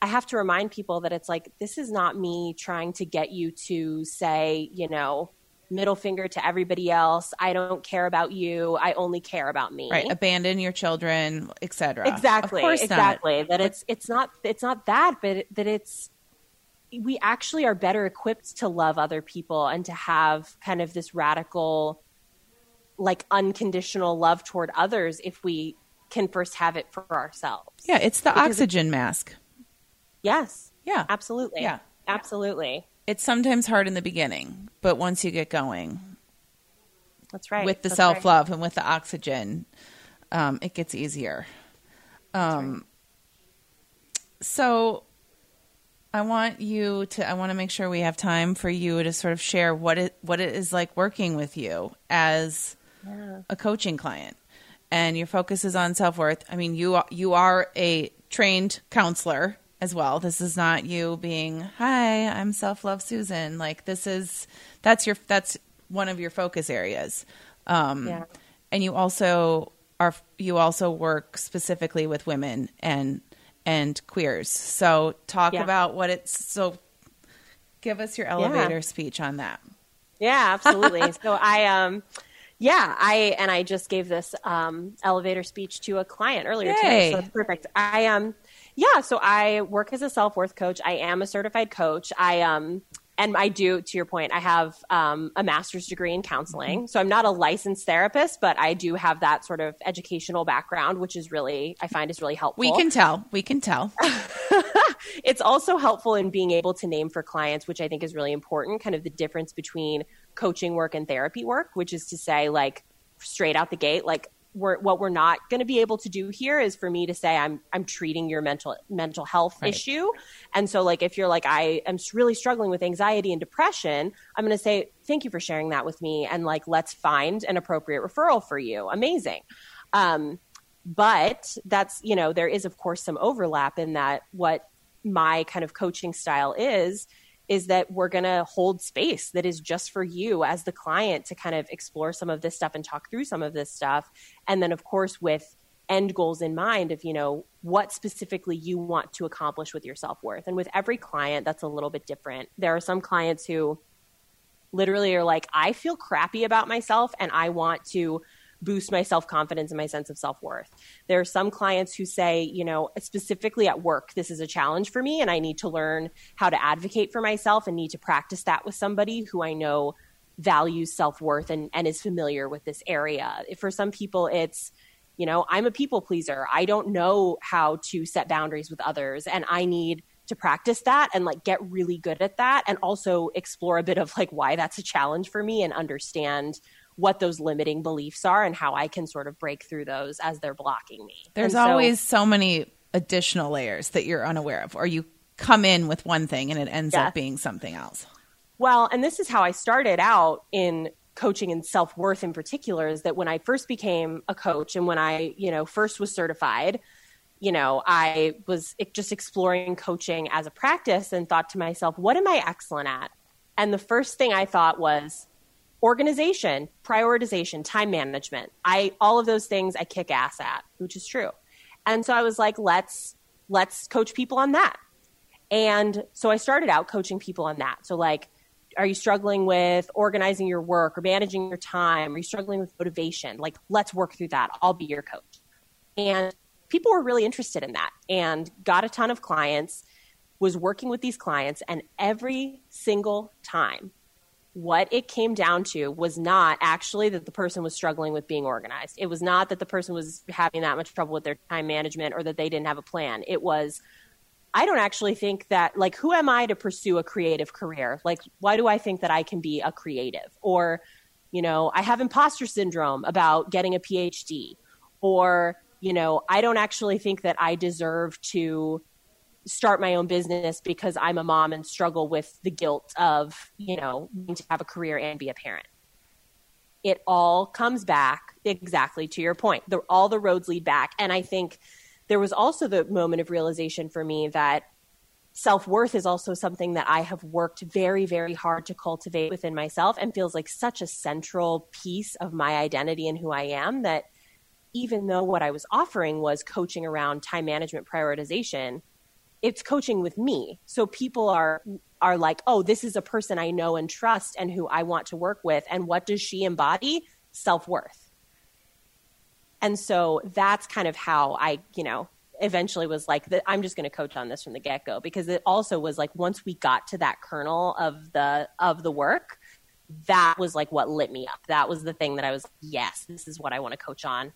i have to remind people that it's like this is not me trying to get you to say you know middle finger to everybody else i don't care about you i only care about me Right. Abandon your children, etc. exactly Of course not. exactly that it's it's not it's not that but that it's we actually are better equipped to love other people and to have kind of this radical like unconditional love toward others if we can first have it for ourselves Yeah, it's the Because it- oxygen mask. yes Yeah. absolutely Yeah. absolutely It's sometimes hard in the beginning, but once you get going that's right with the self love and with the oxygen, um, it gets easier. Um, So I want you to. I want to make sure we have time for you to sort of share what it what it is like working with you as Yeah. a coaching client, and your focus is on self worth. I mean, you you are a trained counselor as well. This is not you being, "Hi, I'm self love Susan." Like this is that's your that's one of your focus areas. Um, Yeah. and you also are you also work specifically with women and and queers. So talk Yeah. about what it's so. Give us your elevator speech on that. Yeah, absolutely. so I um yeah, I and I just gave this um elevator speech to a client earlier Yay. today. So it's perfect. I um yeah, so I work as a self-worth coach. I am a certified coach. I um and I do to your point, I have um, a master's degree in counseling. Mm-hmm. So I'm not a licensed therapist, but I do have that sort of educational background, which is really I find is really helpful We can tell. We can tell. it's also helpful in being able to name for clients, which I think is really important, kind of the difference between coaching work and therapy work, which is to say, like, straight out the gate, like, we're, what we're not going to be able to do here is for me to say I'm I'm treating your mental mental health Right. issue, and so like if you're like I am really struggling with anxiety and depression, I'm going to say thank you for sharing that with me, and like let's find an appropriate referral for you. Amazing. Um, but that's you know there is of course some overlap in that what my kind of coaching style is is that we're going to hold space that is just for you as the client to kind of explore some of this stuff and talk through some of this stuff. And then of course with end goals in mind of you know what specifically you want to accomplish with your self-worth. And with every client that's a little bit different. There are some clients who literally are like i feel crappy about myself and i want to boost my self confidence and my sense of self worth. There are some clients who say, you know, specifically at work, this is a challenge for me and I need to learn how to advocate for myself and need to practice that with somebody who I know values self worth and, and is familiar with this area. For some people, it's, you know, I'm a people pleaser. I don't know how to set boundaries with others and I need to practice that and like get really good at that and also explore a bit of like why that's a challenge for me and understand what those limiting beliefs are and how I can sort of break through those as they're blocking me. There's so- always so many additional layers that you're unaware of, or you come in with one thing and it ends up being something else. Well, and this is how I started out in coaching and self-worth in particular is that when I first became a coach and when I, you know, first was certified, you know, I was just exploring coaching as a practice and thought to myself, what am I excellent at? And the first thing I thought was organization, prioritization, time management. I all of those things I kick ass at, which is true. And so I was like, let's let's coach people on that. And so I started out coaching people on that. So, like, are you struggling with organizing your work or managing your time? Are you struggling with motivation? Like, let's work through that. I'll be your coach. And people were really interested in that and got a ton of clients, was working with these clients, and every single time, what it came down to was not actually that the person was struggling with being organized. It was not that the person was having that much trouble with their time management or that they didn't have a plan. It was, I don't actually think that, like, who am I to pursue a creative career? Like, why do I think that I can be a creative? Or, you know, I have imposter syndrome about getting a PhD. Or, you know, I don't actually think that I deserve to start my own business because I'm a mom and struggle with the guilt of, you know, needing to have a career and be a parent. It all comes back exactly to your point. The, all the roads lead back. And I think there was also the moment of realization for me that self worth is also something that I have worked very, very hard to cultivate within myself and feels like such a central piece of my identity and who I am that even though what I was offering was coaching around time management prioritization, it's coaching with me. So people are are like, "Oh, this is a person I know and trust and who I want to work with." And what does she embody? Self-worth. And so that's kind of how I, you know, eventually was like, I'm just going to coach on this from the get go because it also was like once we got to that kernel of the of the work, that was like what lit me up. That was the thing that I was, yes, this is what I want to coach on.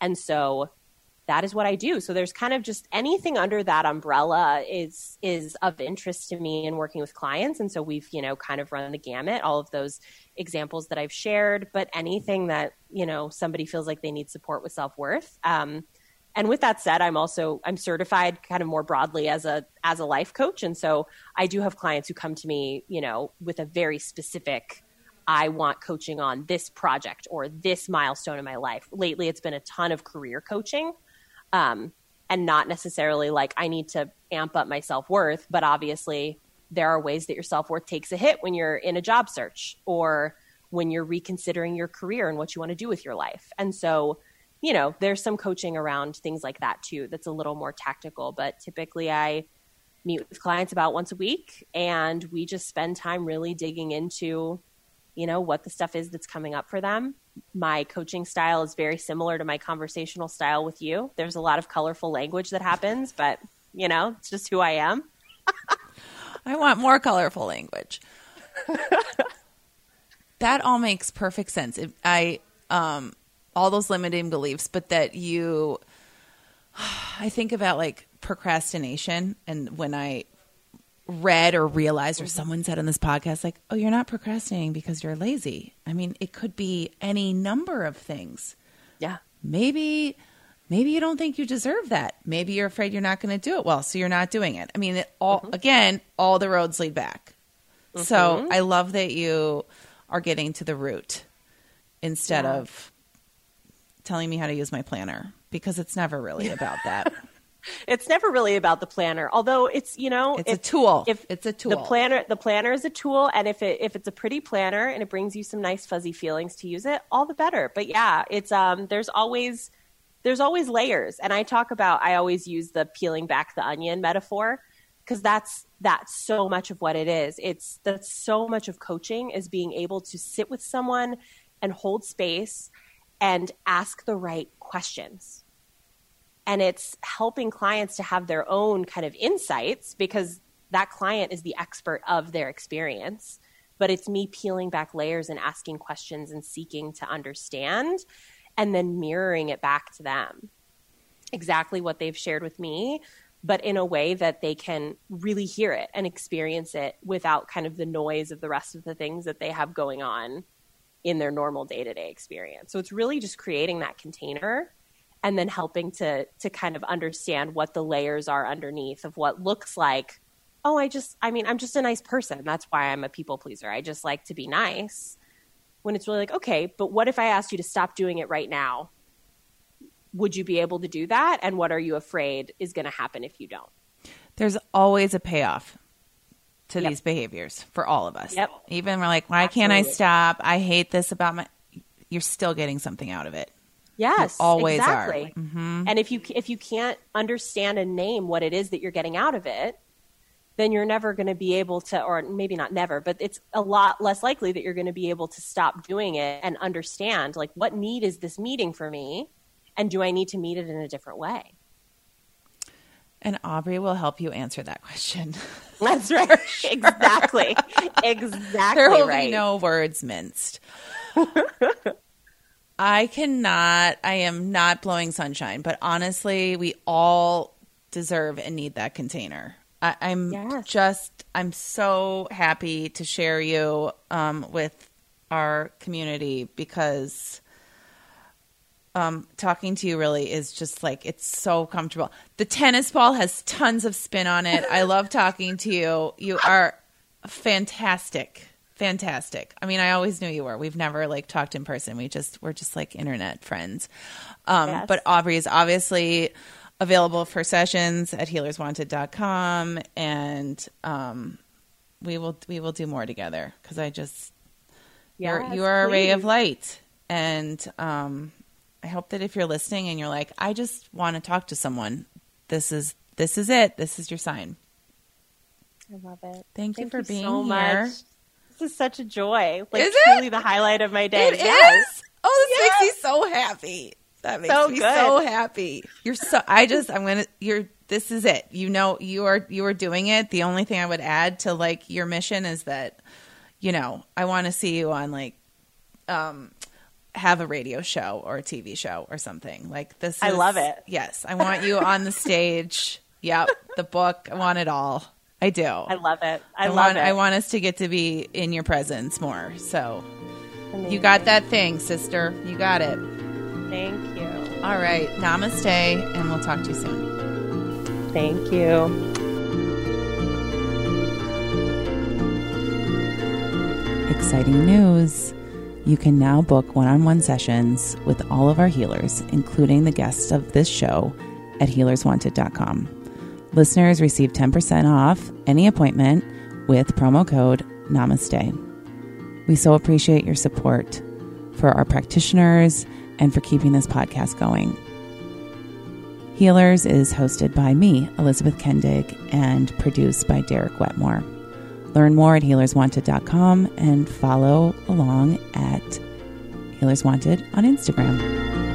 And so that is what I do. So there's kind of just anything under that umbrella is is of interest to me in working with clients. And so we've, you know, kind of run the gamut, all of those examples that I've shared, but anything that, you know, somebody feels like they need support with self-worth. Um, and with that said, I'm also I'm certified kind of more broadly as a as a life coach. And so I do have clients who come to me, you know, with a very specific I want coaching on this project or this milestone in my life. Lately, it's been a ton of career coaching um, and not necessarily like I need to amp up my self worth, but obviously there are ways that your self worth takes a hit when you're in a job search or when you're reconsidering your career and what you want to do with your life. And so, you know, there's some coaching around things like that too that's a little more tactical, but typically I meet with clients about once a week and we just spend time really digging into you know what the stuff is that's coming up for them my coaching style is very similar to my conversational style with you. There's a lot of colorful language that happens, but you know, it's just who I am. I want more colorful language. that all makes perfect sense. I um all those limiting beliefs, but that you I think about like procrastination and when I read or realized or someone said on this podcast like oh you're not procrastinating because you're lazy. I mean it could be any number of things. Yeah. Maybe maybe you don't think you deserve that. Maybe you're afraid you're not going to do it well so you're not doing it. I mean it all mm-hmm. again all the roads lead back. Mm-hmm. so i love that you are getting to the root instead yeah. of telling me how to use my planner because it's never really about that it's never really about the planner. Although it's you know it's if, a tool. If it's a tool, the planner the planner is a tool, and if it if it's a pretty planner and it brings you some nice fuzzy feelings to use it, all the better. But yeah, it's um there's always there's always layers, and I talk about I always use the peeling back the onion metaphor because that's that's so much of what it is. It's that's so much of coaching is being able to sit with someone and hold space and ask the right questions and it's helping clients to have their own kind of insights because that client is the expert of their experience. But it's me peeling back layers and asking questions and seeking to understand and then mirroring it back to them. Exactly what they've shared with me but in a way that they can really hear it and experience it without kind of the noise of the rest of the things that they have going on in their normal day-to-day experience. So it's really just creating that container and then helping to to kind of understand what the layers are underneath of what looks like oh i just i mean i'm just a nice person. That's why i'm a people pleaser. I just like to be nice. When it's really like okay but what if i asked you to stop doing it right now? Would you be able to do that? And what are you afraid is going to happen if you don't? There's always a payoff to yep. these behaviors for all of us. Yep. even we're like why Absolutely. can't i stop? I hate this about my you're still getting something out of it Yes, You always exactly. are. Mhm. And if you if you can't understand and name what it is that you're getting out of it, then you're never going to be able to, or maybe not never, but it's a lot less likely that you're going to be able to stop doing it and understand like what need is this meeting for me, and do I need to meet it in a different way? And Aubree will help you answer that question. That's right. exactly. Exactly. there will right. be no words minced. I cannot, I am not blowing sunshine, but honestly, we all deserve and need that container. I, I'm Yes. just, I'm so happy to share you um, with our community because um, talking to you really is just like it's so comfortable. The tennis ball has tons of spin on it. I love talking to you. You are fantastic. Fantastic. I mean, I always knew you were. We've never like talked in person. We just we're just like internet friends. Um, Yes. But Aubree is obviously available for sessions at healerswanted.com and um, we will we will do more together because I just Yes, you are a ray of light and um i hope that if you're listening and you're like i just want to talk to someone this is this is it this is your sign I love it. Thank you for being so here. Much. This is such a joy. Like Is it? truly the highlight of my day. It is. yes. oh this Yes. makes me so happy that makes So me good. so happy you're so i just i'm gonna you're this is it you know you are you are doing it the only thing i would add to like your mission is that you know i want to see you on like um have a radio show or a TV show or something. Like this I love it. Yes, I want you on the stage. Yep, the book. I want it all. I do. I love it. I, I love want it. I want us to get to be in your presence more. So you got that thing, sister. You got it. Thank you. All right. Namaste, and we'll talk to you soon. Thank you. Exciting news! You can now book one on one sessions with all of our healers, including the guests of this show, at healerswanted.com. Listeners receive 10% off any appointment with promo code NAMASTE. We so appreciate your support for our practitioners and for keeping this podcast going. Healers is hosted by me, Elizabeth Kendig, and produced by Derek Wetmore. Learn more at healerswanted.com and follow along at Healers Wanted on Instagram.